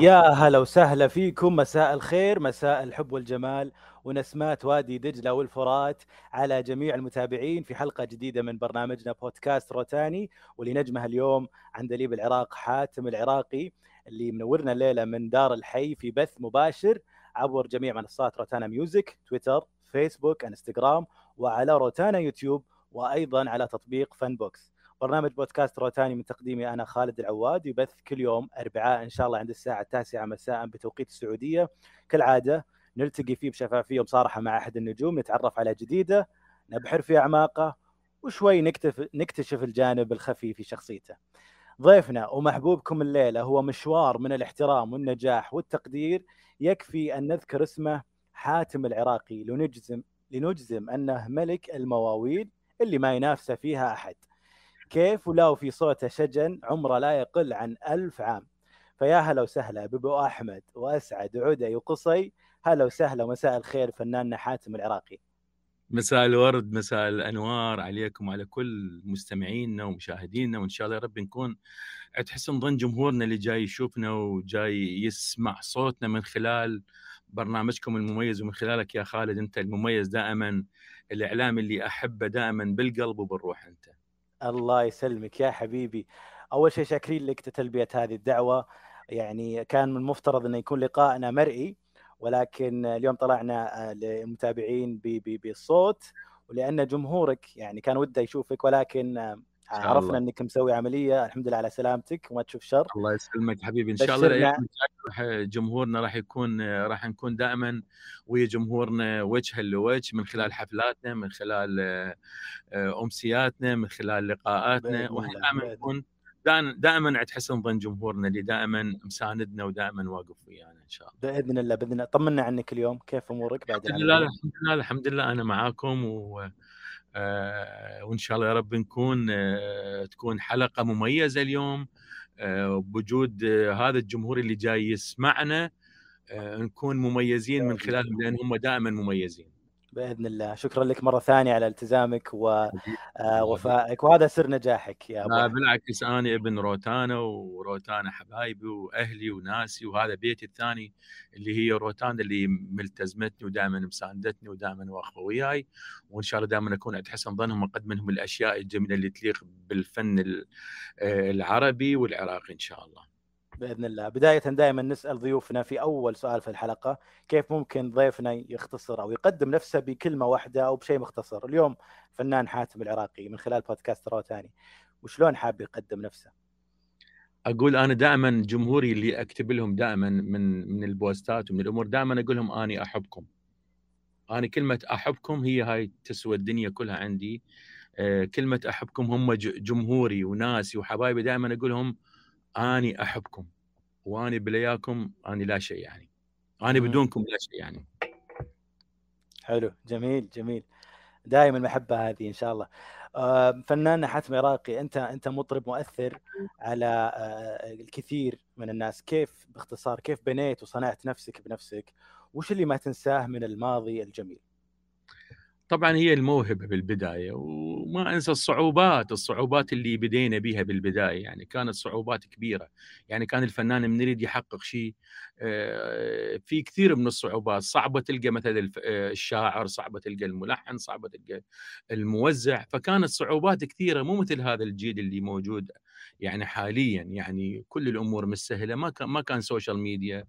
يا هلا وسهلا فيكم. مساء الخير مساء الحب والجمال ونسمات وادي دجلة والفرات على جميع المتابعين في حلقة جديدة من برنامجنا بودكاست روتاني واللي نجمها اليوم عندليب العراق حاتم العراقي اللي منورنا الليلة من دار الحي في بث مباشر عبر جميع منصات روتانا ميوزك تويتر فيسبوك انستغرام وعلى روتانا يوتيوب وأيضا على تطبيق فن بوكس برنامج بودكاست روتاني من تقديمي أنا خالد العواد يبث كل يوم أربعاء إن شاء الله عند الساعة التاسعة مساء بتوقيت السعودية كالعادة نلتقي فيه بشفافيه وبصراحه مع أحد النجوم نتعرف على جديده نبحر في أعماقه وشوي نكتف نكتشف الجانب الخفي في شخصيته. ضيفنا ومحبوبكم الليلة هو مشوار من الاحترام والنجاح والتقدير يكفي أن نذكر اسمه حاتم العراقي لنجزم لنجزم أنه ملك المواويل اللي ما ينافسه فيها أحد. كيف ولا وفي صوته شجن عمره لا يقل عن ألف عام. فيا هلا وسهلا بأبو أحمد وأسعد وعدي وقصي. هلا وسهلا ومساء الخير فناننا حاتم العراقي. مساء الورد مساء الأنوار عليكم وعلى كل مستمعينا ومشاهدينا وإن شاء الله يا رب نكون تحسن ظن جمهورنا اللي جاي يشوفنا وجاي يسمع صوتنا من خلال برنامجكم المميز ومن خلالك يا خالد أنت المميز دائما. الإعلام اللي أحبه دائما بالقلب وبالروح أنت. الله يسلمك يا حبيبي. أول شيء شاكرين لك تلبيه هذه الدعوة. يعني كان من المفترض انه يكون لقائنا مرئي ولكن اليوم طلعنا للمتابعين بالصوت ولأن جمهورك يعني كان وده يشوفك ولكن عرفنا إنك مسوي عملية الحمد لله على سلامتك وما تشوف شر. الله يسلمك حبيبي. إن شاء الله جمهورنا راح يكون راح نكون دائما ويا جمهورنا وجها لوجه من خلال حفلاتنا من خلال أمسياتنا من خلال لقاءاتنا. وإحنا دائما نكون دائما عند حسن ظن جمهورنا اللي دائما مساندنا ودائما واقف ويانا إن شاء الله. بإذن الله بإذن الله. طمنا عنك اليوم. كيف أمورك بعد الحمد لله الحمد لله الحمد لله. أنا معاكم و آه وإن شاء الله يا رب نكون آه تكون حلقة مميزة اليوم آه بوجود هذا الجمهور اللي جاي يسمعنا نكون مميزين من خلالهم لأن هم دائما مميزين. بإذن الله. شكرا لك مرة ثانية على التزامك ووفائك وهذا سر نجاحك يا أبو بالعكس أنا ابن روتانا وروتانا حبايبي وأهلي وناسي وهذا بيتي الثاني اللي هي روتانا اللي ملتزمتني ودائما مساندتني ودائما واقفة وياي. وإن شاء الله دائما أكون عند حسن ظنهم وأقدم لهم الأشياء الجميلة اللي تليق بالفن العربي والعراقي إن شاء الله. بإذن الله. بداية دائما نسأل ضيوفنا في أول سؤال في الحلقة كيف ممكن ضيفنا يختصر أو يقدم نفسه بكلمة واحدة أو بشيء مختصر؟ اليوم فنان حاتم العراقي من خلال بودكاست روتاني وشلون حاب يقدم نفسه؟ أقول أنا دائما جمهوري اللي أكتب لهم دائما من من البوستات ومن الأمور دائما أقول لهم اني أحبكم. أنا كلمة أحبكم هي هاي تسوى الدنيا كلها عندي. كلمة أحبكم هم جمهوري وناسي وحبايبي دائما أقول لهم أني أحبكم وأني بلياكم أني لا شيء يعني. أني بدونكم لا شيء يعني. حلو جميل جميل. دائما المحبه هذه إن شاء الله. فنان حاتم عراقي أنت أنت مطرب مؤثر على الكثير من الناس. كيف باختصار كيف بنيت وصنعت نفسك بنفسك؟ وش اللي ما تنساه من الماضي الجميل؟ طبعا هي الموهبة بالبداية وما أنسى الصعوبات الصعوبات اللي بدينا بها بالبداية يعني كانت صعوبات كبيرة. يعني كان الفنان من يريد يحقق شيء في كثير من الصعوبات. صعبة تلقى مثلا الشاعر صعبة تلقى الملحن صعبة تلقى الموزع. فكانت صعوبات كثيرة مو مثل هذا الجيل اللي موجود يعني حاليا يعني كل الأمور مش سهله ما كان ما كان social media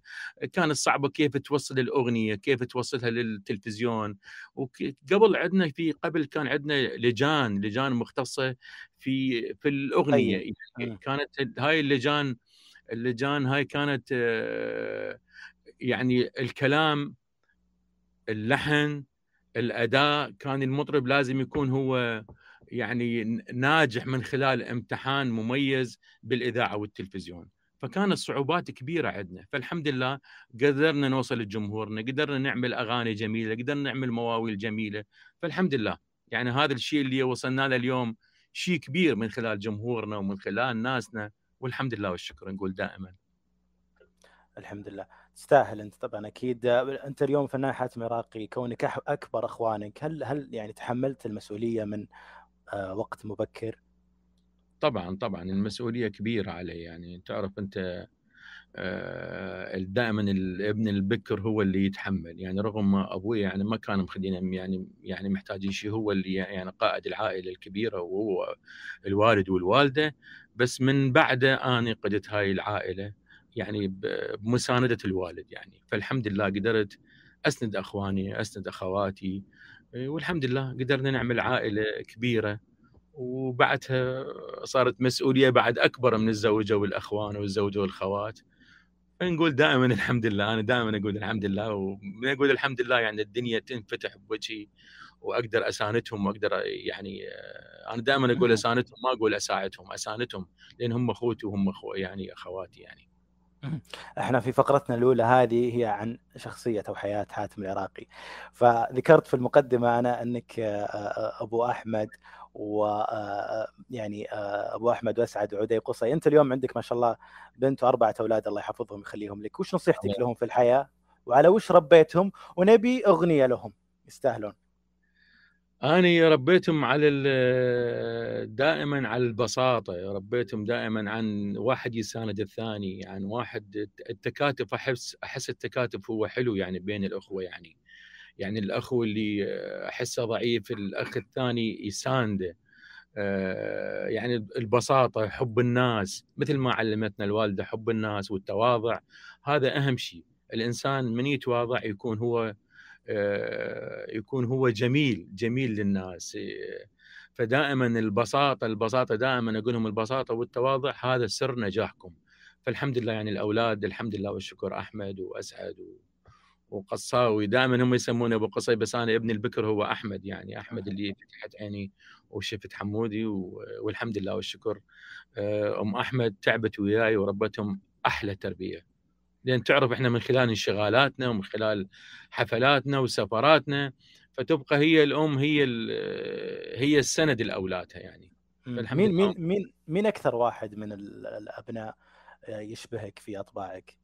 كانت صعبة كيف توصل الأغنية كيف توصلها للتلفزيون. وقبل عندنا في قبل كان عندنا لجان لجان مختصة في في الأغنية. يعني كانت هاي اللجان اللجان هاي كانت يعني الكلام اللحن الأداء كان المطرب لازم يكون هو يعني ناجح من خلال امتحان مميز بالإذاعة والتلفزيون. فكانت صعوبات كبيرة عندنا. فالحمد لله قدرنا نوصل لجمهورنا قدرنا نعمل أغاني جميلة قدرنا نعمل مواويل جميلة. فالحمد لله. يعني هذا الشيء اللي وصلنا له اليوم شيء كبير من خلال جمهورنا ومن خلال ناسنا. والحمد لله والشكر نقول دائما. الحمد لله. تستاهل أنت طبعا أكيد. أنت اليوم فنان حاتم عراقي كونك أكبر أخوانك هل هل يعني تحملت المسؤولية من وقت مبكر. طبعا طبعا المسؤولية كبيرة علي يعني تعرف أنت آه، دائما الابن البكر هو اللي يتحمل. يعني رغم أبوي يعني ما كان مخلينا يعني يعني محتاجين شيء هو اللي يعني قائد العائلة الكبيرة وهو الوالد والوالدة. بس من بعده أنا قدت هاي العائلة يعني بمساندة الوالد يعني. فالحمد لله قدرت أسند أخواني أسند أخواتي والحمد لله قدرنا نعمل عائلة كبيرة. وبعدها صارت مسؤولية بعد أكبر من الزوجة والأخوان والزوجه والخوات. نقول دائما الحمد لله أنا دائما أقول الحمد لله. ونقول الحمد لله يعني الدنيا تنفتح بوجهي وأقدر أساندهم وأقدر يعني أنا دائما أقول أساندهم ما أقول أساعدهم أساندهم لأن هم أخوتي وهم أخو يعني أخواتي يعني. إحنا في فقرتنا الأولى هذه هي عن شخصية أو حياة حاتم العراقي. فذكرت في المقدمة أنا أنك أبو أحمد و يعني أبو أحمد وأسعد وعدي قصي. أنت اليوم عندك ما شاء الله بنت وأربعة أولاد الله يحفظهم ويخليهم لك. وش نصيحتك لهم في الحياة؟ وعلى وش ربيتهم؟ ونبي أغنية لهم. يستاهلون. أنا ربيتهم على دائما على البساطة ربيتهم دائما عن واحد يساند الثاني عن واحد التكاتف أحس أحس التكاتف هو حلو يعني بين الأخوة يعني. يعني الأخو اللي أحسه ضعيف الأخ الثاني يسانده. آه، يعني البساطة حب الناس مثل ما علمتنا الوالدة حب الناس والتواضع هذا أهم شيء. الإنسان من يتواضع يكون هو يكون هو جميل جميل للناس. فدائما البساطة البساطة دائما أقول لهم البساطة والتواضع هذا سر نجاحكم. فالحمد لله يعني الأولاد الحمد لله والشكر أحمد وأسعد وقصاوي. دائما هم يسموني أبو قصي بس أنا ابن البكر هو أحمد يعني أحمد اللي فتحت عيني وشفت حمودي والحمد لله والشكر. آه، أم أحمد تعبت وياي وربتهم أحلى تربية. لأن تعرف إحنا من خلال انشغالاتنا ومن خلال حفلاتنا وسفراتنا فتبقى هي الأم هي هي السند لأولادها يعني. مين مين مين مين أكثر واحد من الأبناء يشبهك في أطباعك؟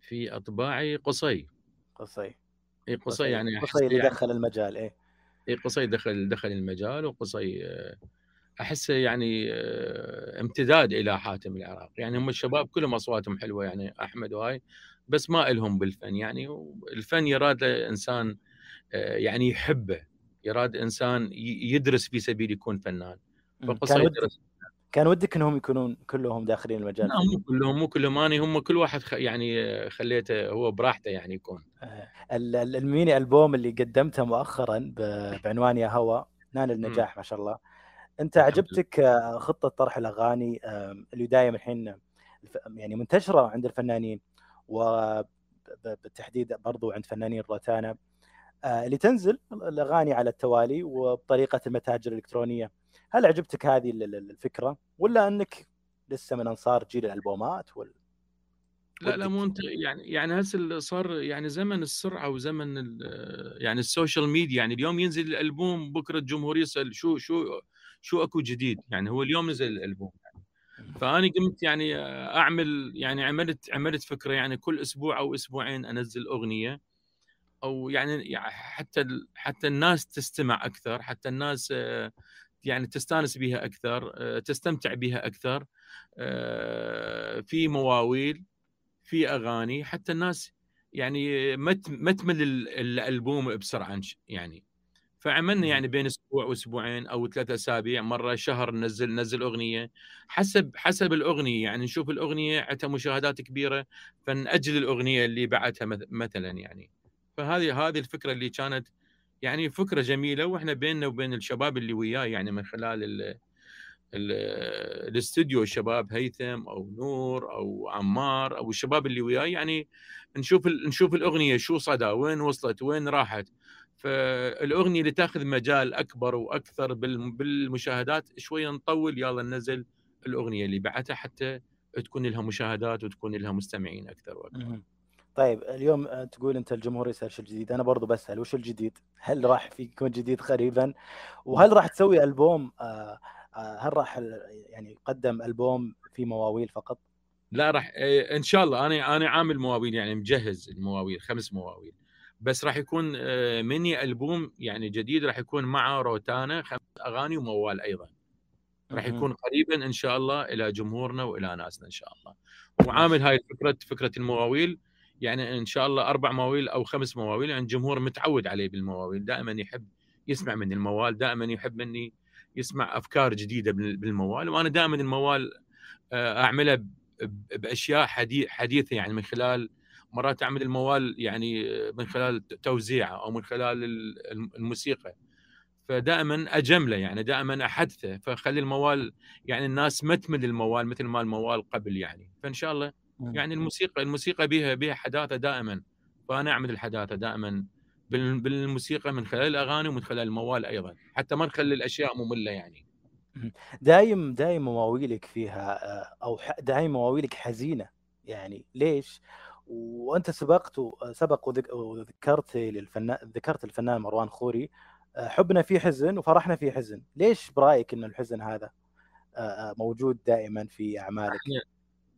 في أطباعي قصي. قصي. إي قصي يعني قصي اللي يعني دخل المجال إيه. إي قصي دخل دخل المجال وقصي احسه يعني آه، امتداد إلى حاتم العراق. يعني هم الشباب كلهم أصواتهم حلوة يعني أحمد وهاي بس ما إلهم بالفن يعني. الفن يراد إنسان آه، يعني يحبه يراد إنسان يدرس في سبيل يكون فنان. فقصه كان يدرس. كان ودك إنهم يكونون كلهم داخلين المجال لا مو كلهم مو كلهم. اني هم كل واحد يعني آه، خليته هو براحته يعني يكون. الميني ألبوم اللي قدمته مؤخرا بعنوان يا هوى نال النجاح ما شاء الله. أنت عجبتك آه، خطة طرح الأغاني اللي دايم الحين يعني منتشرة عند الفنانين وبالتحديد برضو عند فنانين روتانا آه، اللي تنزل الأغاني على التوالي وبطريقة المتاجر الإلكترونية. هل عجبتك هذه الفكرة؟ ولا أنك لسه من أنصار جيل الألبومات ولا لا لا مو أنت يعني يعني هسه صار يعني زمن السرعة وزمن يعني ال social media يعني اليوم ينزل الالبوم بكرة الجمهور يسأل شو شو شو أكو جديد يعني هو اليوم نزل الألبوم يعني. فاني قمت يعني أعمل يعني عملت عملت فكرة يعني كل أسبوع أو أسبوعين أنزل أغنية. أو يعني حتى حتى الناس تستمع أكثر حتى الناس يعني تستانس بها أكثر تستمتع بها أكثر في مواويل في أغاني حتى الناس يعني ما تمل الألبوم بسرعة يعني. فعملنا يعني بين أسبوع وأسبوعين أو ثلاث أسابيع مرة شهر ننزل ننزل أغنية. حسب حسب الأغنية يعني نشوف الأغنية عندها مشاهدات كبيرة فنأجل الأغنية اللي بعدها مثلا يعني. فهذه هذه الفكرة اللي كانت يعني فكرة جميلة وإحنا بيننا وبين الشباب اللي وياي يعني من خلال ال الاستوديو الشباب هيثم أو نور أو عمار أو الشباب اللي وياي يعني نشوف نشوف الأغنية شو صدى وين وصلت وين راحت. فالاغنية اللي تاخذ مجال أكبر وأكثر بالمشاهدات شوية نطول يلا ننزل الأغنية اللي بعدها حتى تكون لها مشاهدات وتكون لها مستمعين أكثر وأكثر. طيب اليوم تقول أنت الجمهور يسأل شو الجديد أنا برضو بسأل وش الجديد؟ هل راح في يكون جديد قريبا؟ وهل راح تسوي ألبوم آه، آه، هل راح يعني يقدم ألبوم في مواويل فقط؟ لا راح إن شاء الله أنا أنا عامل مواويل يعني مجهز المواويل خمس مواويل. بس راح يكون آه، مني ألبوم يعني جديد راح يكون مع روتانا خمس أغاني وموال أيضا. راح يكون قريبا إن شاء الله إلى جمهورنا وإلى ناسنا إن شاء الله. وعامل هاي الفكرة فكرة المواويل يعني إن شاء الله أربع مواويل أو خمس مواويل يعني الجمهور متعود عليه بالمواويل دائما يحب يسمع مني الموال دائما يحب مني يسمع أفكار جديدة بالموال وأنا دائما الموال آه، اعملها بأشياء حديثة يعني من خلال مرات أعمل الموال يعني من خلال توزيعه أو من خلال الموسيقى. فدائما أجمله يعني دائما أحدثه. فخلي الموال يعني الناس ما تمل الموال مثل ما الموال قبل يعني. فإن شاء الله يعني الموسيقى الموسيقى بها بها حداثة دائما. فأنا أعمل الحداثة دائما بالموسيقى من خلال الأغاني ومن خلال الموال أيضا. حتى ما نخلي الأشياء مملة يعني. دايم دايم مواويلك فيها أو دايم مواويلك حزينة يعني. ليش؟ وأنت سبقت سبق وذكرت للفنان ذكرت الفنان مروان خوري. حبنا فيه حزن وفرحنا فيه حزن. ليش برأيك إن الحزن هذا موجود دائما في أعمالك؟ إحنا,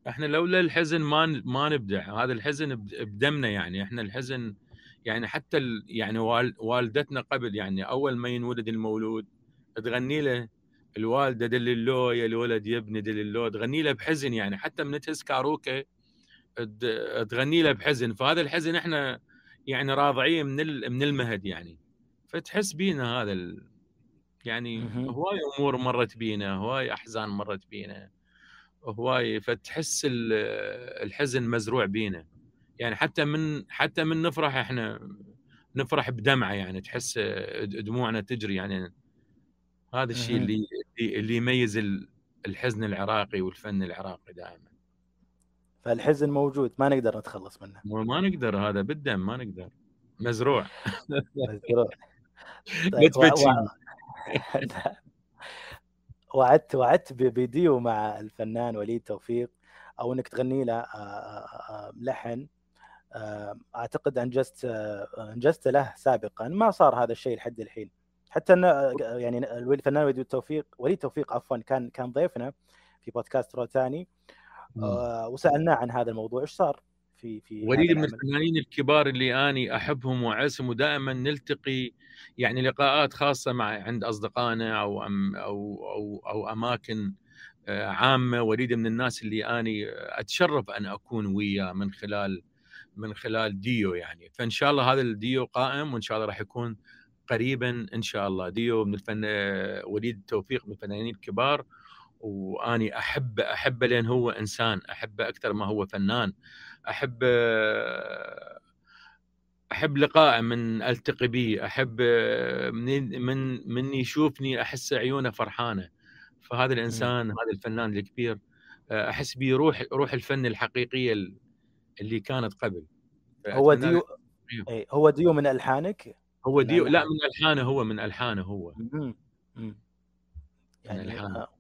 إحنا لولا الحزن ما ما نبدع. هذا الحزن بدمنا يعني. إحنا الحزن يعني حتى يعني والدتنا قبل يعني أول ما ينولد المولود تغني له الوالدة دللو يا الولد يا ابني دللو تغني له بحزن يعني. حتى من تهز كاروكة تغني له بحزن فهذا الحزن إحنا يعني راضعين من من المهد يعني. فتحس بينا هذا ال... يعني هواي أمور مرت بينا هواي أحزان مرت بينا هواي فتحس الحزن مزروع بينا. يعني حتى من حتى من نفرح إحنا نفرح بدمعة يعني تحس دموعنا تجري يعني. هذا الشيء اللي اللي يميز الحزن العراقي والفن العراقي دائما. فالحزن موجود ما نقدر نتخلص منه. ما نقدر هذا بالدم ما نقدر. مزروع. مزروع. طيب وعدت وعدت بديو مع الفنان وليد توفيق أو إنك تغني له لحن. أعتقد أنجزت أنجزت له سابقا. ما صار هذا الشيء لحد الحين. حتى انه يعني الفنان وليد توفيق وليد توفيق عفوا كان كان ضيفنا في بودكاست روتاني آه وسألناه عن هذا الموضوع إيش صار في في وليد من الفنانين الكبار اللي أني أحبهم وأعزهم ودائما نلتقي يعني لقاءات خاصة مع عند أصدقائنا أو أم أو أو أو أماكن آه، عامة. وليد من الناس اللي أني أتشرف أن أكون وياه من خلال من خلال ديو يعني. فإن شاء الله هذا الديو قائم وإن شاء الله راح يكون قريبا إن شاء الله. ديو من الفن وليد توفيق من الفنانين الكبار. وأني احبه احبه لأن هو إنسان احبه أكثر ما هو فنان أحب أحب لقائه من ألتقي به أحب من من من يشوفني أحس عيونه فرحانة. فهذا الإنسان هذا الفنان الكبير أحس به روح روح الفن الحقيقية اللي كانت قبل. هو ديو أي هو ديو من ألحانك؟ هو ديو لا. من ألحانه هو من ألحانه هو. يعني ألحانه.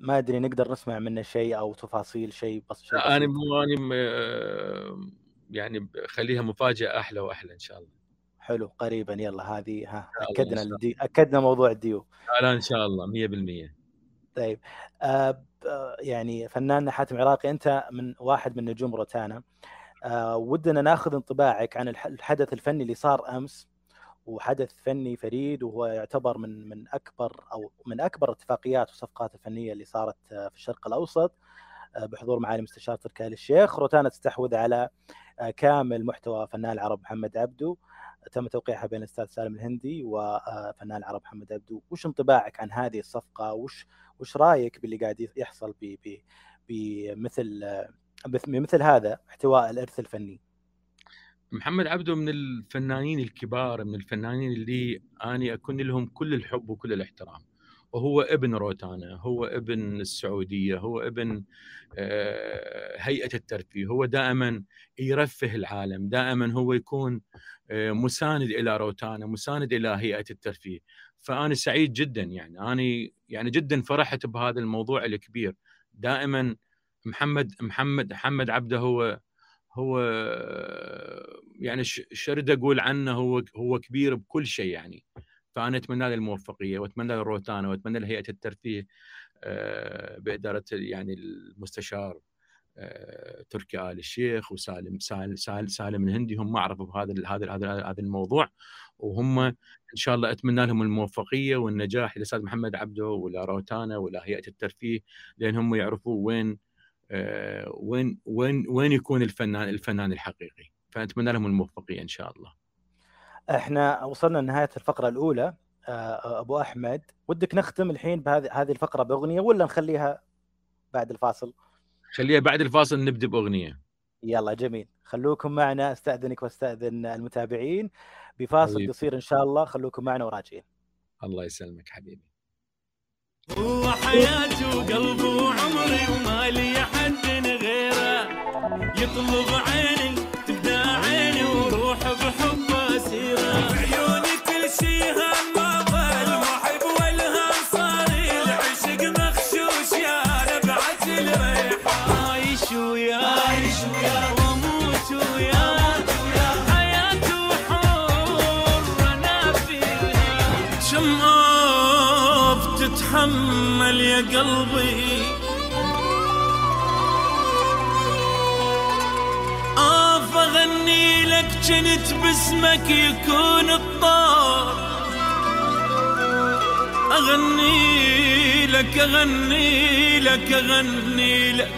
ما أدري نقدر نسمع منه شيء أو تفاصيل شيء بس شيء أنا مو أنا يعني خليها مفاجأة أحلى وأحلى إن شاء الله. حلو قريبا يلا هذه ها أكدنا ال... أكدنا موضوع الديو. لا إن شاء الله 100% طيب آه يعني فنان حاتم عراقي أنت من واحد من نجوم روتانا. آه ودنا ناخذ انطباعك عن الحدث الفني اللي صار أمس. وحدث فني فريد وهو يعتبر من من أكبر أو من أكبر الاتفاقيات والصفقات الفنية اللي صارت آه، في الشرق الأوسط آه، بحضور معالي مستشار تركي آل الشيخ. روتانا تستحوذ على آه، كامل محتوى فنان العرب محمد عبدو. تم توقيعها بين الأستاذ سالم الهندي وفنان العرب محمد عبدو. وش انطباعك عن هذه الصفقة؟ وش وش رأيك باللي قاعد يحصل بمثل بمثل هذا احتواء الإرث الفني؟ محمد عبده من الفنانين الكبار من الفنانين اللي أني أكون لهم كل الحب وكل الاحترام. وهو ابن روتانا هو ابن السعودية هو ابن آه، هيئة الترفيه. هو دائما يرفه العالم دائما هو يكون آه، مساند إلى روتانا مساند إلى هيئة الترفيه. فأنا سعيد جدا يعني. أنا يعني جدا فرحت بهذا الموضوع الكبير. دائما محمد محمد محمد عبده هو هو يعني شرد أقول عنه هو هو كبير بكل شيء يعني. فأنا أتمنى له الموفقية وأتمنى له الروتانا وأتمنى له هيئة الترفيه آه، بإدارة يعني المستشار آه، تركي آل الشيخ وسالم سالم سالم الهندي هم عرفوا بهذا هذا هذا هذا الموضوع. وهم إن شاء الله أتمنى لهم الموفقية والنجاح للاستاذ محمد عبده ولا روتانا ولا هيئة الترفيه لأن هم يعرفوا وين وين وين وين يكون الفنان الفنان الحقيقي؟ فنتمنى لهم الموفقية إن شاء الله. إحنا وصلنا لنهاية الفقرة الأولى. آه، أبو أحمد ودك نختم الحين بهذه هذه الفقرة بأغنية ولا نخليها بعد الفاصل؟ خليها بعد الفاصل نبدأ بأغنية. يلا جميل. خلوكم معنا أستأذنك وأستأذن المتابعين. بفاصل حبيب. قصير إن شاء الله خلوكم معنا وراجعين. الله يسلمك حبيبي. هو حياتي وقلبي وعمري وما لي حد غيره. يطلب عيني تتحمل يا قلبي. آف أغني لك جنت باسمك يكون الطار. أغني لك أغني لك أغني لك.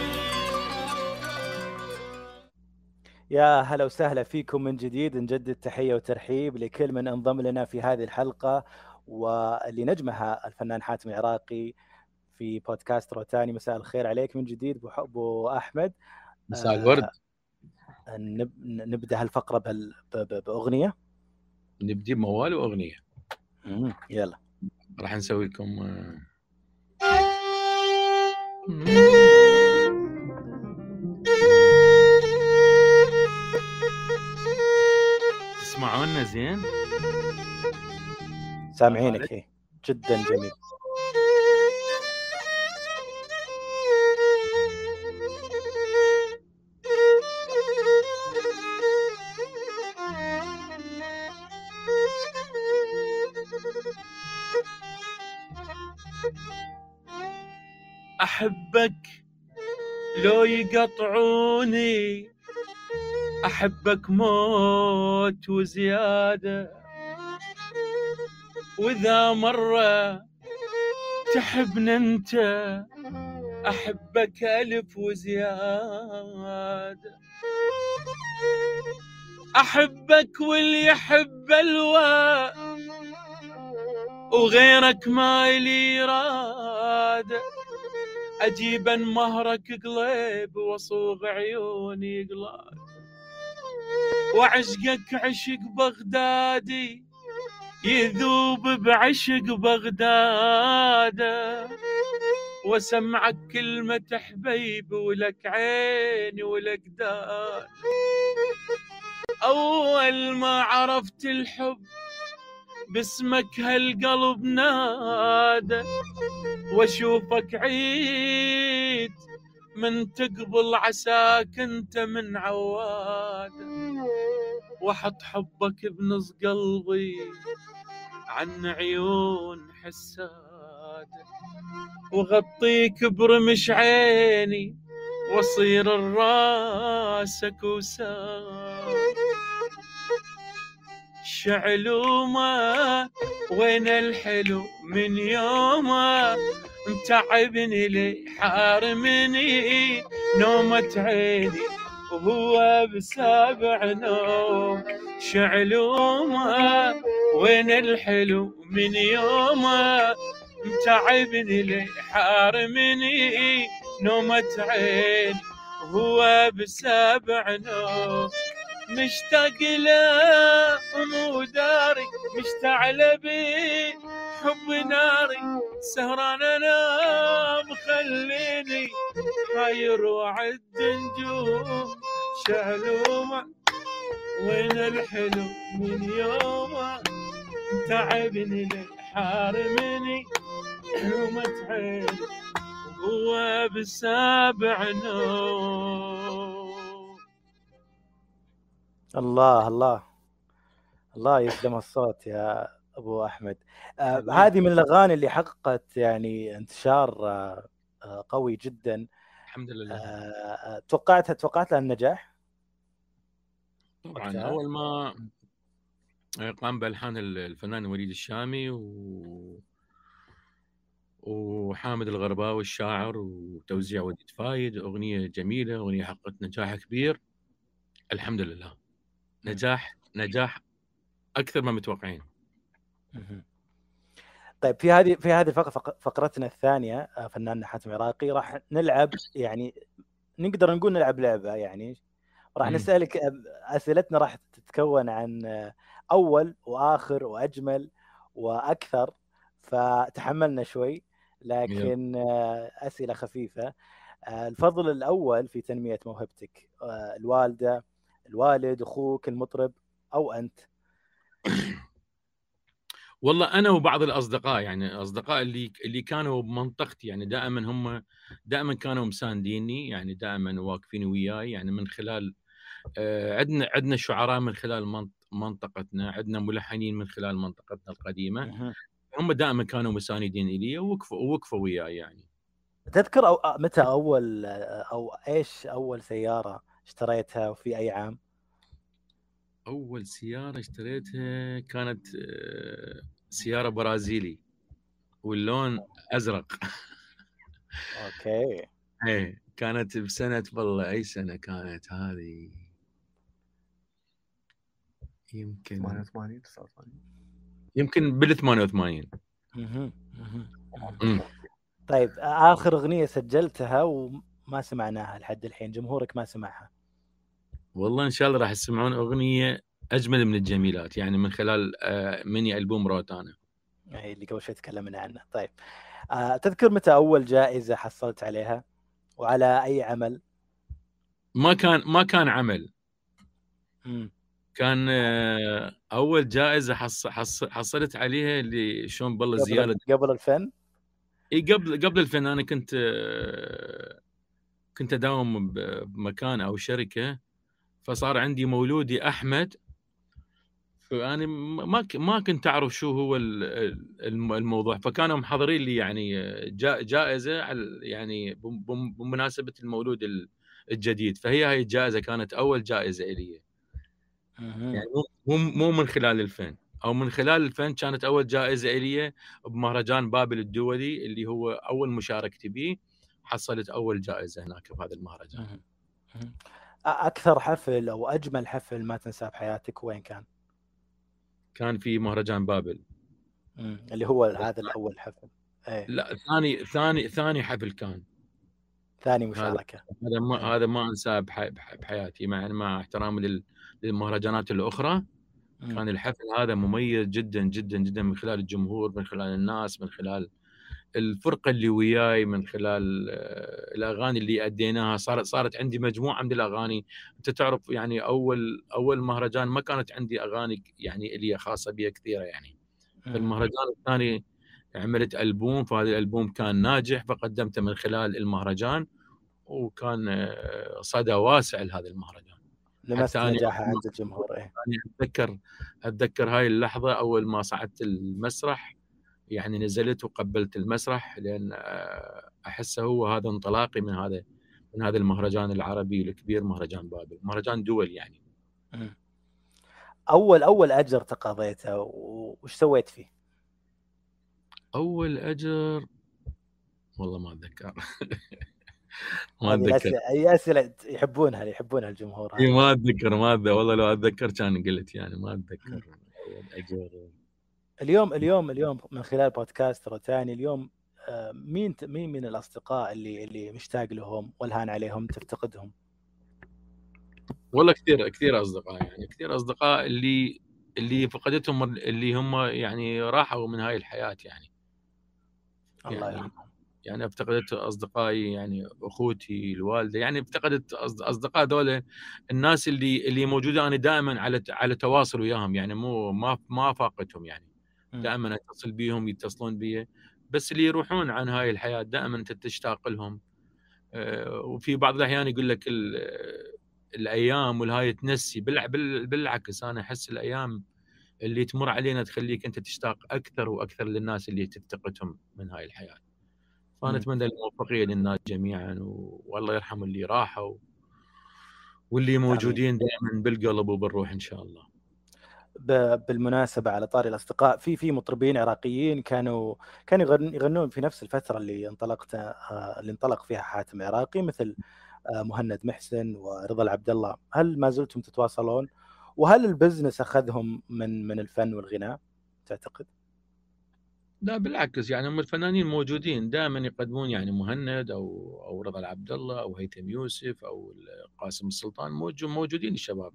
يا هلا وسهلا فيكم من جديد. نجدد تحية وترحيب لكل من انضم لنا في هذه الحلقة. واللي نجمها الفنان حاتم العراقي في بودكاست روتاني مساء الخير عليك من جديد أبو أحمد مساء الورد آه نب... نبدأ هالفقرة. بأغنية نبدي بموال وأغنية مم. يلا راح نسوي لكم تسمعونا زين؟ سامعينك إيه. جدا جميل. أحبك لو يقطعوني أحبك موت وزيادة. وإذا مرة تحبنا أنت أحبك ألف وزيادة أحبك واللي يحب الوا وغيرك ما لي إرادة أجيبا مهرك قليب وصوغ عيوني قلاد. وعشقك عشق بغدادي يذوب بعشق بغداد وسمعك كلمة حبيب ولك عين ولك داد. أول ما عرفت الحب باسمك هالقلب نادى وأشوفك عيد من تقبل عساك أنت من عواد. وحط حبك بنص قلبي عن عيون حساد وغطيك برمش عيني وأصير الراسك وساد. شعلومة وين الحلو من يومه؟ متعبني لي حارمني نومة عيني. وهو بسابع نوم شعلومه وين الحلو من يومه؟ متعبني لي حارمني نومة عين وهو بسابع نوم مشتاق له مو داري مشتعل بي حب ناري. سهران أنا مخليني حاير وعد نجوم شعلومة وين الحلو من يومه تعبني حارمني حلومة عين وهو بسابع نوم. الله الله الله يسلم الصوت يا أبو أحمد. آه هذه من الأغاني اللي حققت يعني انتشار آه قوي جدا. الحمد لله. آه توقعت توقعت لها النجاح؟ طبعا أول ما قام بألحان الفنان وليد الشامي و وحامد الغرباوي الشاعر وتوزيع وليد فايد أغنية جميلة أغنية حققت نجاح كبير. الحمد لله. نجاح نجاح أكثر ما متوقعين. طيب في هذه في هذه فق- فق- فقرتنا الثانية آه، فنان حاتم عراقي راح نلعب يعني نقدر نقول نلعب لعبة يعني راح. نسألك أسئلتنا راح تتكون عن آه، أول وآخر وأجمل وأكثر فتحملنا شوي لكن آه، أسئلة خفيفة. آه، الفضل الأول في تنمية موهبتك الوالدة الوالد أخوك المطرب أو أنت؟ والله أنا وبعض الأصدقاء يعني أصدقاء اللي اللي كانوا بمنطقتي يعني دائما هم دائما كانوا مسانديني يعني دائما واقفين وياي يعني من خلال عندنا عندنا شعراء من خلال منط- منطقتنا عندنا ملحنين من خلال منطقتنا القديمة. هم دائما كانوا مساندين لي ووقفوا ووقفوا وياي يعني. تذكر أو آه، متى أول آه، أو إيش أول سيارة اشتريتها وفي أي عام؟ أول سيارة اشتريتها كانت آه، سيارة برازيلي واللون أزرق. أوكي. إيه كانت بسنة والله أي سنة كانت هذه؟ يمكن 88 89 يمكن بال 88 مهم. مهم. مم. طيب آخر أغنية سجلتها وما سمعناها لحد الحين جمهورك ما سمعها والله إن شاء الله راح تسمعون أغنية أجمل من الجميلات يعني من خلال آه، ميني ألبوم روتانا هي اللي قبل شوي تكلمنا عنها طيب آه تذكر متى أول جائزة حصلت عليها وعلى أي عمل ما كان ما كان عمل مم. كان آه، أول جائزة حص حص حصلت عليها اللي شلون بالله زيادة. قبل الفن؟ إي قبل قبل الفن. أنا كنت آه، كنت أداوم بمكان أو شركة فصار عندي مولودي أحمد. فأنا ما ما كنت أعرف شو هو ال- ال- الم- الموضوع. فكانوا محضرين لي يعني جا- جائزة على يعني بم- بم- بمناسبة المولود ال- الجديد. فهي هاي الجائزة كانت أول جائزة لي. يعني مو مو من خلال الفن. أو من خلال الفن كانت أول جائزة لي بمهرجان بابل الدولي اللي هو أول مشاركتي به حصلت أول جائزة هناك بهذا المهرجان. أكثر حفل أو أجمل حفل ما تنساه بحياتك وين كان؟ كان في مهرجان بابل. اللي هو هذا الأول حفل. إيه. لا ثاني ثاني ثاني حفل كان. ثاني مشاركه هذا ما هذا ما أنساه بح- بح- بحياتي مع مع احترامي لل- للمهرجانات الأخرى. كان الحفل هذا مميز جدا جدا جدا من خلال الجمهور من خلال الناس من خلال الفرقة اللي وياي من خلال آه، الأغاني اللي أديناها. صارت صارت عندي مجموعة من الأغاني. أنت تعرف يعني أول أول مهرجان ما كانت عندي أغاني يعني اللي خاصة بي كثيرة يعني. مم. المهرجان الثاني عملت ألبوم فهذا الألبوم كان ناجح فقدمته من خلال المهرجان. وكان آه، صدى واسع لهذا المهرجان. لمست نجاحه عند الجمهور إيه يعني أتذكر أتذكر هاي اللحظة أول ما صعدت المسرح يعني نزلت وقبلت المسرح لأن آه، أحسه هو هذا انطلاقي من هذا من هذا المهرجان العربي الكبير مهرجان بابل مهرجان دول يعني. أول أول أجر تقاضيته وش سويت فيه؟ أول أجر والله ما أتذكر ما أتذكر أي أسئلة يحبونها يحبونها الجمهور إي. ما أتذكر ما أتذكر. والله لو أتذكر كان قلت يعني ما أتذكر أجر اليوم اليوم اليوم من خلال بودكاست روتاني اليوم آه، مين مين من الأصدقاء اللي اللي مشتاق لهم والهان عليهم تفتقدهم؟ والله كثير كثير أصدقاء يعني كثير أصدقاء اللي اللي فقدتهم اللي هم يعني راحوا من هاي الحياة يعني الله يعني يرحمهم يعني أفتقدت أصدقائي يعني أخوتي الوالدة يعني أفتقدت أصدقاء دول الناس اللي اللي موجودة أنا دائما على على تواصل وياهم يعني مو ما ما فاقتهم يعني مم. دائما أتصل بيهم يتصلون بي بس اللي يروحون عن هاي الحياة دائما أنت تشتاق لهم آه، وفي بعض الأحيان يقول لك ال- الأيام والهاي تنسي بالع- بال- بالعكس أنا أحس الأيام اللي تمر علينا تخليك أنت تشتاق أكثر وأكثر للناس اللي تفتقدهم من هاي الحياة. فأنا. أتمنى الموفقيه للناس جميعا. والله يرحم اللي راحوا واللي موجودين دائما بالقلب وبالروح إن شاء الله. ب- بالمناسبة على طاري الأصدقاء في في مطربين عراقيين كانوا كانوا يغن- يغنون في نفس الفترة اللي انطلقت آه، اللي انطلق فيها حاتم العراقي مثل آه، مهند محسن ورضا العبد الله هل ما زلتم تتواصلون وهل البزنس أخذهم من من الفن والغناء تعتقد لا بالعكس يعني هم الفنانين موجودين. دائما يقدمون يعني مهند أو أو رضا العبد الله أو هيثم يوسف أو قاسم السلطان موجود موجودين الشباب.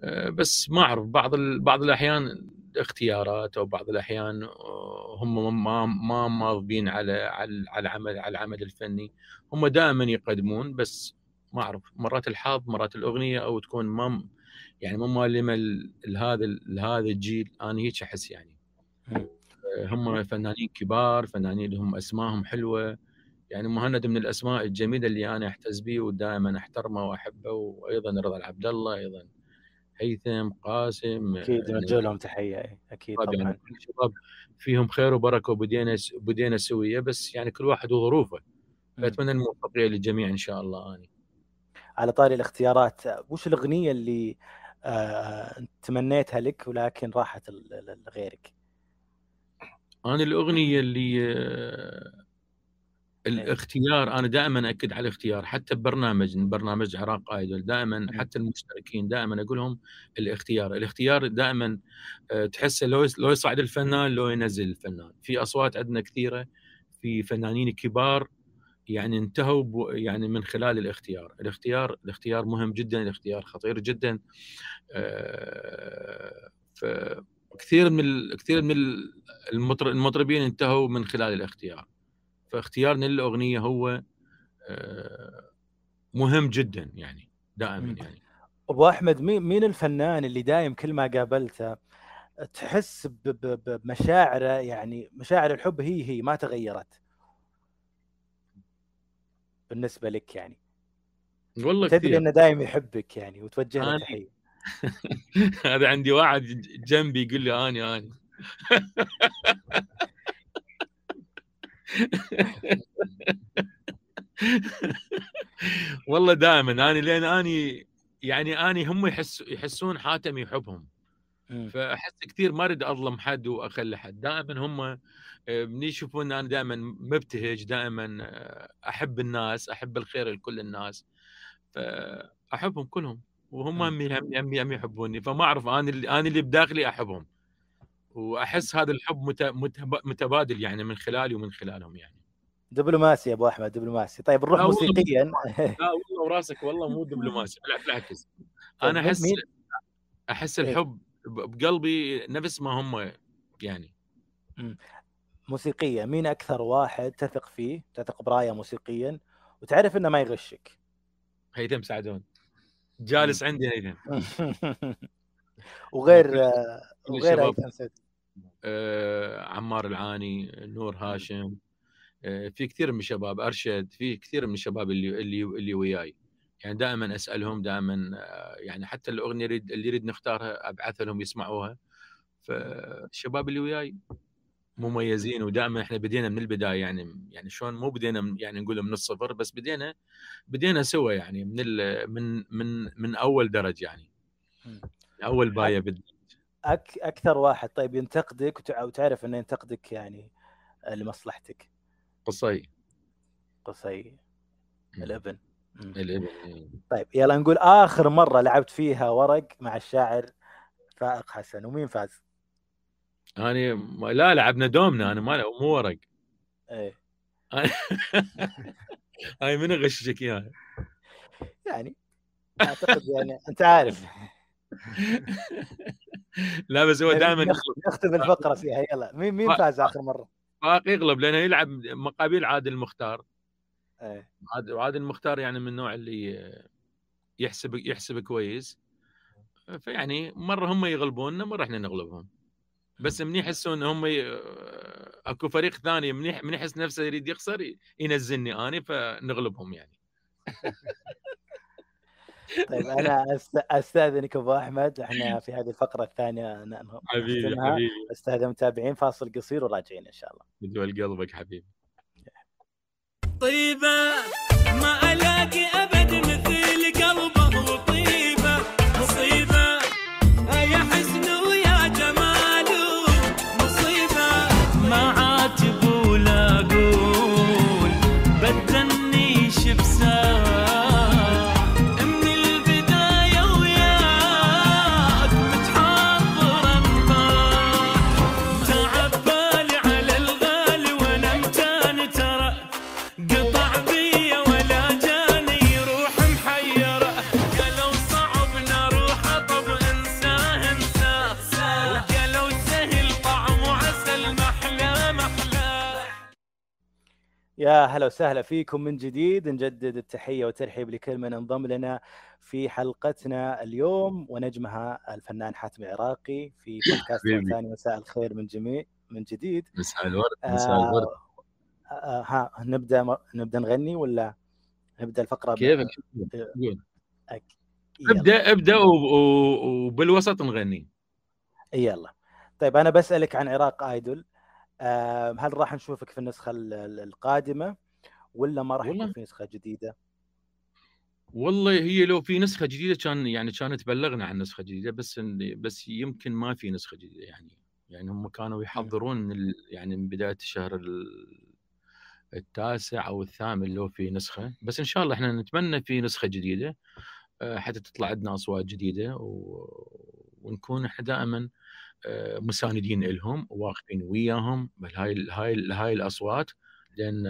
أه، بس ما أعرف بعض بعض الأحيان اختيارات أو بعض الأحيان أه، هم ما ما ماضبين على على العمل على العمل الفني. هم دائما يقدمون بس ما أعرف مرات الحظ مرات الأغنية أو تكون ما يعني مو مالمه لهذا لهذا الجيل. أنا هيك أحس يعني. هم فنانين كبار فنانين لهم أسمائهم حلوة. يعني مهند من الأسماء الجميلة اللي أنا أحتز به ودائما أحترمه وأحبه. وأيضا رضا العبد الله أيضا هيثم قاسم أكيد نوجه لهم تحية. إيه، أكيد طبعا. يعني كل شباب فيهم خير وبركة وبدينا بدينا سوية. بس يعني كل واحد وظروفه. فأتمنى الموفقيه للجميع إن شاء الله. آني. على طاري الاختيارات وش الأغنية اللي آه، تمنيتها لك ولكن راحت لغيرك؟ أنا الأغنية اللي آه، الاختيار أنا دائما أكد على الاختيار حتى ببرنامج برنامج عراق ايدول دائما حتى المشتركين دائما أقول لهم الاختيار. الاختيار دائما آه، تحسه لو لو يصعد الفنان لو ينزل الفنان. في أصوات عندنا كثيرة في فنانين كبار يعني انتهوا يعني من خلال الاختيار. الاختيار الاختيار مهم جدا الاختيار خطير جدا. آه، فكثير من كثير من ال- المطر- المطربين انتهوا من خلال الاختيار. فاختيارنا للاغنيه هو آه، مهم جدا يعني دائما. يعني. أبو أحمد مين مين الفنان اللي دايم كل ما قابلته تحس بمشاعره يعني مشاعر الحب هي هي ما تغيرت؟ بالنسبة لك يعني. والله تدري كثير. إنه دايم يحبك يعني وتوجه له تحية. هذا عندي واحد جنبي يقول لي اني اني والله دائما أنا لين اني يعني اني هم يحس يحسون حاتم يحبهم مم. فأحس كثير ما أريد أظلم حد وأخلي حد. دائما هم آه، من يشوفون أنا دائما مبتهج دائما آه، أحب الناس أحب الخير لكل الناس. فأحبهم كلهم. وهم. هم هم هم هم يحبوني فما أعرف أنا اللي أنا اللي بداخلي أحبهم. وأحس هذا الحب مت- متب- متبادل يعني من خلالي ومن خلالهم يعني. دبلوماسي يا أبو أحمد دبلوماسي. طيب نروح موسيقيا. لا والله وراسك والله مو دبلوماسي. بالعكس. طيب أنا أحس أحس إيه. الحب بقلبي نفس ما هم يعني. موسيقيا مين أكثر واحد تثق فيه تثق براية موسيقيا وتعرف إنه ما يغشك؟ هيثم سعدون. جالس عندي هيثم وغير آه، وغير آه، عمار العاني نور هاشم آه، في كثير من الشباب أرشد في كثير من الشباب اللي اللي اللي وياي. يعني دائما أسألهم دائما آه، يعني حتى الأغنية اللي يريد نختارها أبعثها لهم يسمعوها. فالشباب اللي وياي. مميزين ودائما إحنا بدينا من البداية يعني يعني شلون مو بدينا يعني نقول من الصفر بس بدينا بدينا سوا يعني من ال- من من من أول درج يعني. أول باية أك أكثر واحد طيب ينتقدك وتع- وتعرف إنه ينتقدك يعني آه، لمصلحتك. قصي. قصي. الإبن. الإبن طيب يلا نقول آخر مرة لعبت فيها ورق مع الشاعر فائق حسن ومين فاز؟ أنا ما- لا لعبنا دومنا أنا ما مو ورق. إيه. هاي من غششك إياها؟ يعني أعتقد يعني أنت عارف. لا بس هو دائما نخ- نختم الفقره فيها يلا. مين مين فاز آخر مرة؟ فاق يغلب لأنه يلعب مقابل عادل المختار إيه. عاد- وعادل المختار يعني من النوع اللي يحسب يحسب كويس. فيعني مرة هم يغلبوننا مرة إحنا نغلبهم. بس من يحسون هم ي... اكو فريق ثاني من يح- من يحس نفسه يريد يخسر ينزلني اني فنغلبهم يعني. طيب أنا استاذنك أبو أحمد إحنا في هذه الفقرة الثانية حبيبي. حبيبي. أستاذ المتابعين فاصل قصير وراجعين إن شاء الله. بدول قلبك حبيبي. طيبة ما ألاقي أبد مثل يا هلا وسهلا فيكم من جديد. نجدد التحية والترحيب لكل من انضم لنا في حلقتنا اليوم ونجمها الفنان حاتم العراقي في بودكاست. ثاني مساء الخير من جميع من جديد. مساء الورد مساء الورد. آه آه ها نبدأ نبدأ نغني ولا نبدأ الفقرة كيفك. أك- يلا. ابدأ ابدا وبالوسط نغني. يلا. طيب أنا بسألك عن عراق ايدول آه هل راح نشوفك في النسخة ال- ال- القادمة ولا ما راح. يكون في نسخة جديدة؟ والله هي لو في نسخة جديدة كان يعني كانت بلغنا عن نسخة جديدة بس بس يمكن ما في نسخة جديدة يعني يعني هم كانوا يحضرون من يعني من بداية الشهر ال- التاسع أو الثامن لو في نسخة بس إن شاء الله إحنا نتمنى في نسخة جديدة آه، حتى تطلع عندنا أصوات جديدة و- ونكون إحنا دائما مساندين لهم وواقفين وياهم بهاي هاي هاي الأصوات لأن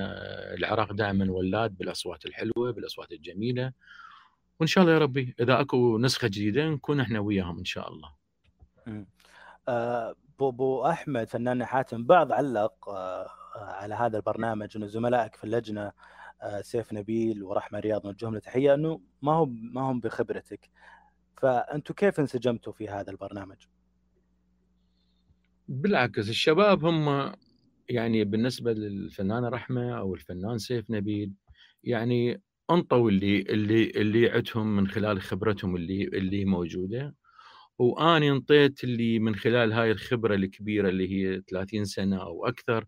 العراق دائما ولاد بالأصوات الحلوة بالأصوات الجميلة. وإن شاء الله يا ربي إذا أكو نسخة جديدة نكون إحنا وياهم إن شاء الله. بو بو أحمد فنان حاتم بعض علق آه، آه، على هذا البرنامج إنه زملائك في اللجنة آه، سيف نبيل ورحمة رياض نوجههم له تحيه إنه ما هم ما هم بخبرتك. فانتم كيف انسجمتوا في هذا البرنامج؟ بالعكس الشباب هم يعني بالنسبة للفنانه رحمة أو الفنان سيف نبيل يعني أنطوا اللي اللي اللي عندهم من خلال خبرتهم اللي اللي موجودة. واني انطيت اللي من خلال هاي الخبرة الكبيرة اللي هي 30 سنة أو أكثر.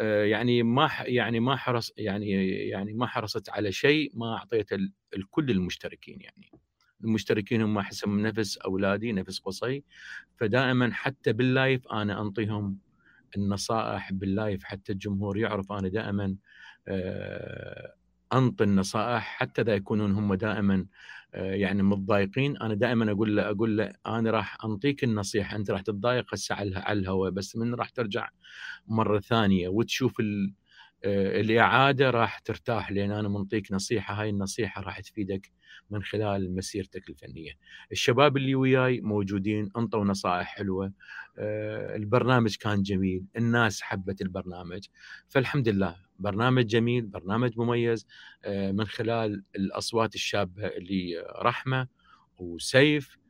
آه، يعني ما يعني ما حرص يعني يعني ما حرصت على شيء ما اعطيته الكل المشتركين يعني. المشتركين هم احسهم نفس أولادي نفس قصي. فدائما حتى بال live أنا أنطيهم النصائح بال live حتى الجمهور يعرف أنا دائما آه، أنطي النصائح حتى إذا يكونون هم دائما آه، يعني متضايقين أنا دائما أقول له أقول له أنا راح أنطيك النصيحة أنت راح تتضايق هسه على الهواء بس من راح ترجع مرة ثانية وتشوف ال- الإعادة راح ترتاح لأن أنا منطيك نصيحة هاي النصيحة راح تفيدك من خلال مسيرتك الفنية. الشباب اللي وياي موجودين أنطوا نصائح حلوة آه، البرنامج كان جميل، الناس حبت البرنامج فالحمد لله برنامج جميل، برنامج مميز آه، من خلال الأصوات الشابة اللي رحمة وسيف آه،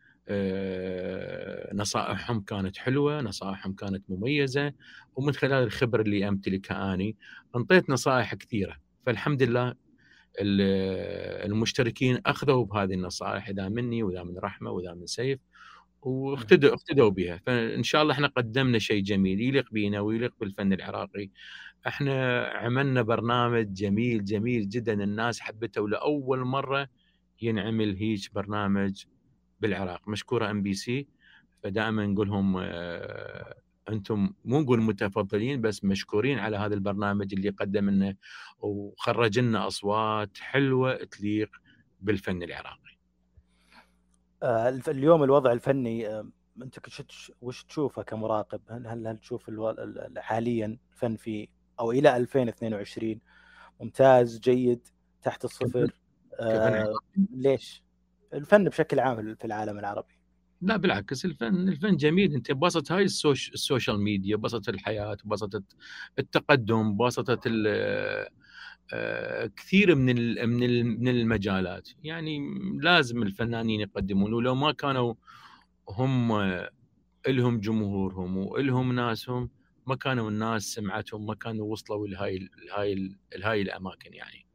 نصائحهم كانت حلوة، نصائحهم كانت مميزة ومن خلال الخبره اللي امتلكها اني أنطيت نصائح كثيرة. فالحمد لله ال- المشتركين أخذوا بهذه النصائح إذا مني وإذا من رحمة وإذا من سيف واقتدوا اقتدوا بها. فإن شاء الله إحنا قدمنا شيء جميل يليق بينا ويليق بالفن العراقي. إحنا عملنا برنامج جميل جميل جدا الناس حبته ولأول مرة ينعمل هيج برنامج بالعراق مشكورة ام بي سي فدائما نقول لهم آه، أنتم مو نقول متفضلين بس مشكورين على هذا البرنامج اللي قدم لنا وخرج لنا أصوات حلوة تليق بالفن العراقي. آه، اليوم الوضع الفني آه، أنت وش تشوفه كمراقب؟ هل هل هل تشوف حاليا الفن في أو إلى 2022 ممتاز جيد تحت الصفر آه. ليش؟ الفن بشكل عام في العالم العربي. لا بالعكس الفن الفن جميل. انت بسط هاي ال soc ال social media بسطت الحياة بسطت التقدم بسطت آه، كثير من من من المجالات. يعني لازم الفنانين يقدمون. ولو ما كانوا هم لهم جمهورهم وإلهم ناسهم ما كانوا الناس سمعتهم ما كانوا وصلوا لهاي لهاي لهاي الأماكن يعني.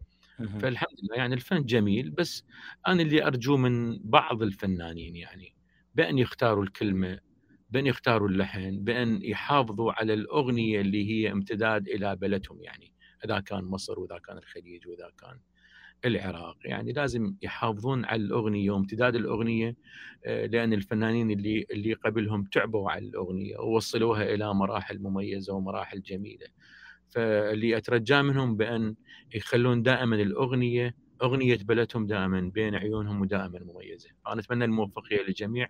فالحمد لله يعني الفن جميل بس أنا اللي ارجوه من بعض الفنانين يعني بأن يختاروا الكلمة بأن يختاروا اللحن بأن يحافظوا على الأغنية اللي هي امتداد إلى بلدهم يعني إذا كان مصر وإذا كان الخليج وإذا كان العراق يعني لازم يحافظون على الأغنية وامتداد الأغنية آه، لأن الفنانين اللي اللي قبلهم تعبوا على الأغنية ووصلوها إلى مراحل مميزة ومراحل جميلة. فاللي أترجاه منهم بأن يخلون دائما الأغنية أغنية بلدهم دائما بين عيونهم ودائما مميزة أنا أتمنى الموفقية للجميع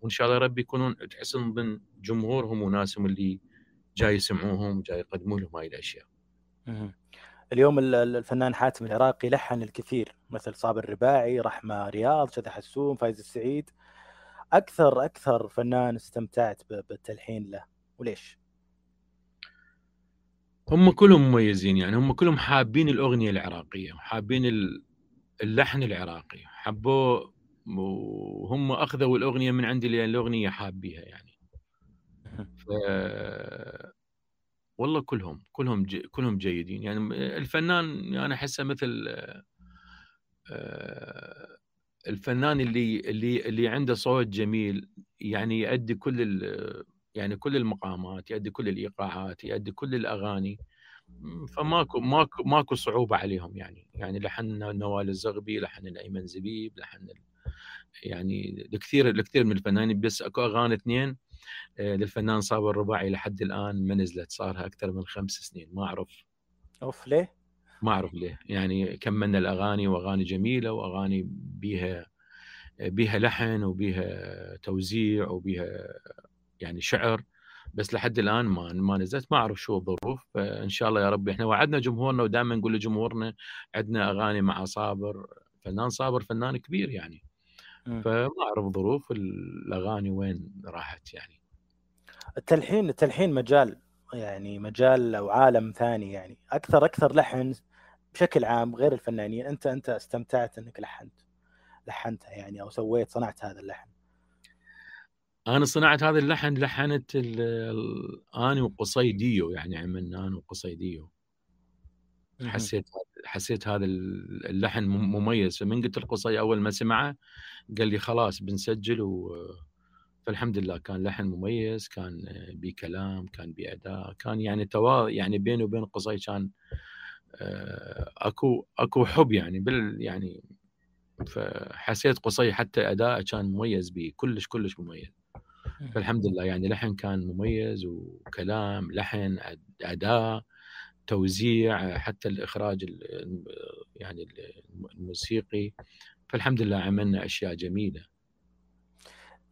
وإن شاء الله ربي يكونون تحسن ضمن جمهورهم وناسهم اللي جاي يسمعوهم جاي يقدموا لهم هاي الأشياء. اليوم ال- ال- الفنان حاتم العراقي لحن الكثير مثل صابر الرباعي رحمة رياض شذى حسون فايز السعيد أكثر أكثر فنان استمتعت بالتلحين له وليش؟ هم كلهم مميزين يعني هم كلهم حابين الأغنية العراقية حابين ال- اللحن العراقي حبوه وهم أخذوا الأغنية من عندي لأن الأغنية حابيها يعني ف... والله كلهم كلهم ج... كلهم جيدين يعني الفنان أنا أحسه مثل آه، الفنان اللي اللي اللي عنده صوت جميل يعني يؤدي كل. يعني كل المقامات يؤدي كل الإيقاعات يؤدي كل الأغاني. فماكو ماكو ماكو صعوبة عليهم يعني. يعني لحن نوال الزغبي لحن الأيمن زبيب لحن. يعني الكثير الكثير من الفنانين. بس أكو أغاني اثنين آه، للفنان صابر الرباعي لحد الآن ما نزلت صارها أكثر من خمس سنين. ما أعرف. أوف ليه؟ ما أعرف ليه. يعني كملنا الأغاني وأغاني جميلة وأغاني بيها بيها لحن وبيها توزيع وبيها يعني شعر بس لحد الآن ما ما نزلت ما أعرف شو الظروف فإن شاء الله يا رب إحنا وعدنا جمهورنا ودائما نقول لجمهورنا عندنا أغاني مع صابر فنان صابر فنان كبير يعني. مم. فما أعرف ظروف الأغاني وين راحت يعني. التلحين التلحين مجال يعني مجال أو عالم ثاني يعني. أكثر أكثر لحن بشكل عام غير الفنانين أنت أنت استمتعت إنك لحنت لحنتها يعني أو سويت صنعت هذا اللحن؟ أنا صنعت هذا اللحن لحنت أني وقصي ديو يعني عملنا أنا وقصي ديو حسيت حسيت هذا اللحن مم- مميز. فمن قلت القصي أول ما سمعه قال لي خلاص بنسجل و فالحمد لله كان لحن مميز كان بكلام كان باداء كان يعني توا يعني بيني وبين قصي كان آه، أكو أكو حب يعني بال يعني فحسيت قصي حتى اداءه كان مميز به كلش كلش مميز. فالحمد لله يعني لحن كان مميز وكلام لحن اداء توزيع حتى الإخراج ال- يعني الموسيقي فالحمد لله عملنا أشياء جميلة.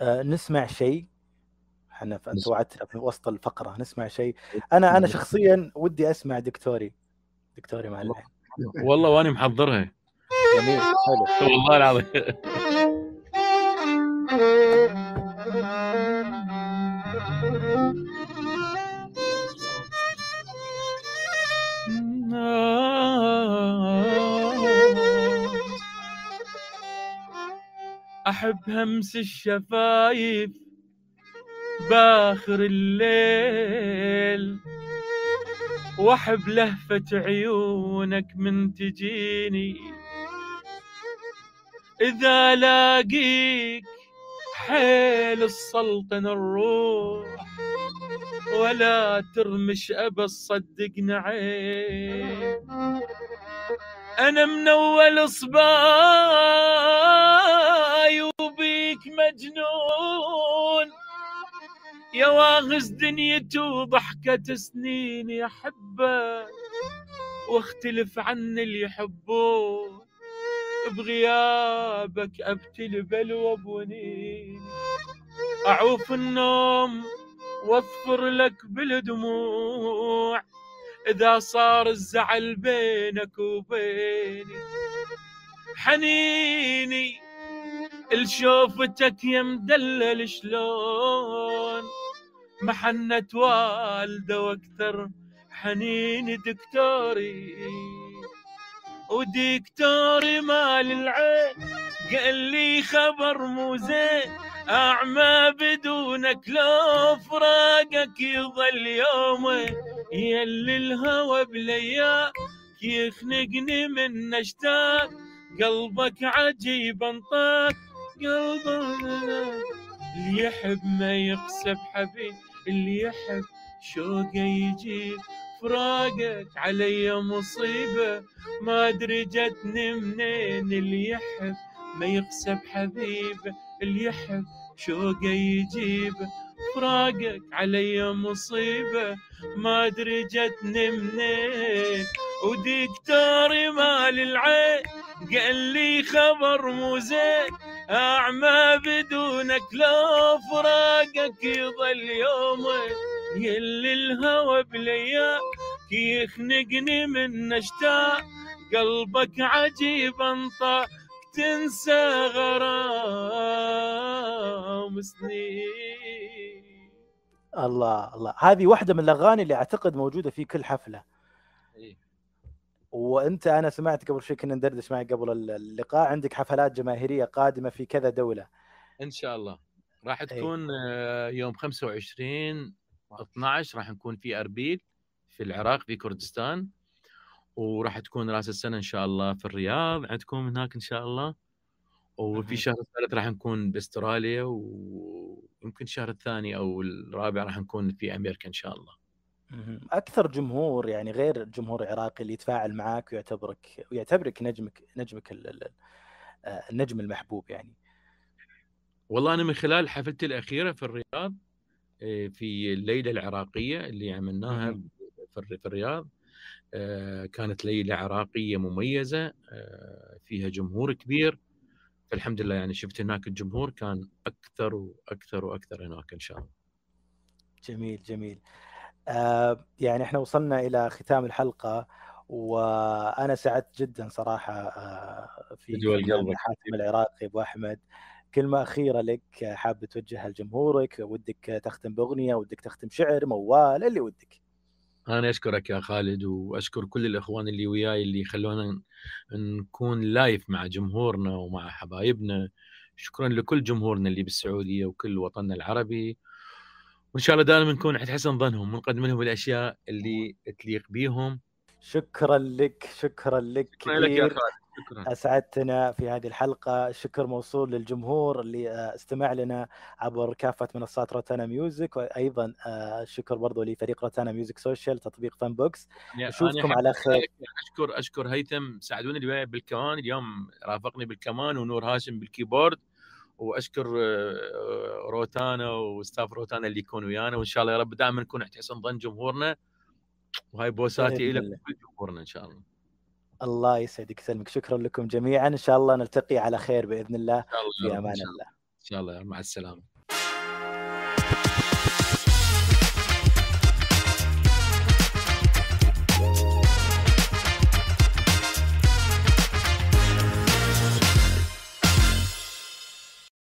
آه نسمع شيء. إحنا في وسط الفقرة نسمع شيء. أنا أنا شخصيا ودي أسمع دكتوري. دكتوري مع اللحن. والله واني محضرها. جميل حلو. والله العظيم. أحب همس الشفايف بآخر الليل وأحب لهفة عيونك من تجيني. إذا لاقيك حيل السلطن الروح ولا ترمش أبى صدقنا عين أنا من أول صباي وبيك مجنون. يا واغز دنيتي وضحكة سنيني أحبك واختلف عن اللي يحبون بغيابك أبتل بلوى بونين أعوف النوم واظفر لك بالدموع. إذا صار الزعل بينك وبيني. حنيني لشوفتك يا مدلل شلون؟ محنة والده وأكثر حنيني دكتوري. ودكتوري مال العين قال لي خبر مو زين أعمى بدونك لو فراقك يظل يومين يلي الهوى بلياك يخنقني من أشتاق قلبك عجيب انطاك قلبك اللي يحب ما يقسى بحبيب اللي يحب شوقه يجيب فراقك علي مصيبة ما أدري جتني منين اللي يحب ما يقسى بحبيبه اللي يحب شوقه يجيب فراقك علي مصيبة ما أدري جتني منين ودكتوري مال العين. قال لي خبر مو زين أعمى بدونك لو فراقك يظل يومين. يلي الهوى بلياك يخنقني من أشتاق قلبك عجيب انطاك تنسى غرام سنين. الله الله. هذه واحدة من الأغاني اللي أعتقد موجودة في كل حفلة. إيه. وأنت أنا سمعت قبل شوي كنا ندردش معك قبل اللقاء. عندك حفلات جماهيرية قادمة في كذا دولة. إن شاء الله. راح إيه. تكون آه، يوم 25 12 راح نكون في أربيل في العراق في كردستان. وراح تكون رأس السنة إن شاء الله في الرياض عندكم هناك إن شاء الله وفي. الشهر الثالث راح نكون بأستراليا ويمكن الشهر الثاني أو الرابع راح نكون في أمريكا إن شاء الله. أكثر جمهور يعني غير الجمهور العراقي اللي يتفاعل معاك ويعتبرك ويعتبرك نجمك نجمك آه، النجم المحبوب يعني والله أنا من خلال حفلتي الأخيرة في الرياض آه، في الليلة العراقية اللي عملناها. في الر- في الرياض كانت ليلة عراقية مميزة آه، فيها جمهور كبير. فالحمد لله يعني شفت هناك الجمهور كان أكثر وأكثر وأكثر هناك إن شاء الله. جميل جميل. آه يعني إحنا وصلنا إلى ختام الحلقة وأنا سعدت جدا صراحة آه في. حاتم العراقي أبو أحمد. كلمه أخيرة لك آه، حاب توجهها لجمهورك ودك تختم بأغنية ودك تختم شعر موال اللي ودك. أنا أشكرك يا خالد وأشكر كل الإخوان اللي وياي اللي يخلونا نكون live مع جمهورنا ومع حبايبنا. شكرا لكل جمهورنا اللي بالسعودية وكل وطننا العربي. وإن شاء الله دائما نكون عند حسن ظنهم ونقدم لهم الأشياء اللي تليق بيهم. شكرا لك شكرا لك شكرا لك يا خالد. شكرا. أسعدتنا في هذه الحلقة. الشكر موصول للجمهور اللي آه، استمع لنا عبر كافة منصات روتانا ميوزك وأيضا آه، الشكر برضو لفريق روتانا ميوزك social تطبيق فن بوكس. نشوفكم على خير. أشكر أشكر هيثم ساعدوني بالكمان. اليوم رافقني بالكمان ونور هاشم بالكيبورد. وأشكر آه، روتانا وستاف روتانا اللي يكون ويانا. وإن شاء الله يا رب دائما نكون عند حسن ظن جمهورنا. وهاي بوساتي. كل جمهورنا إن شاء الله. الله يسعدك يسلمك شكرا لكم جميعا. إن شاء الله نلتقي على خير بإذن الله. الله في أمان إن شاء الله. الله. إن شاء الله. مع السلامة.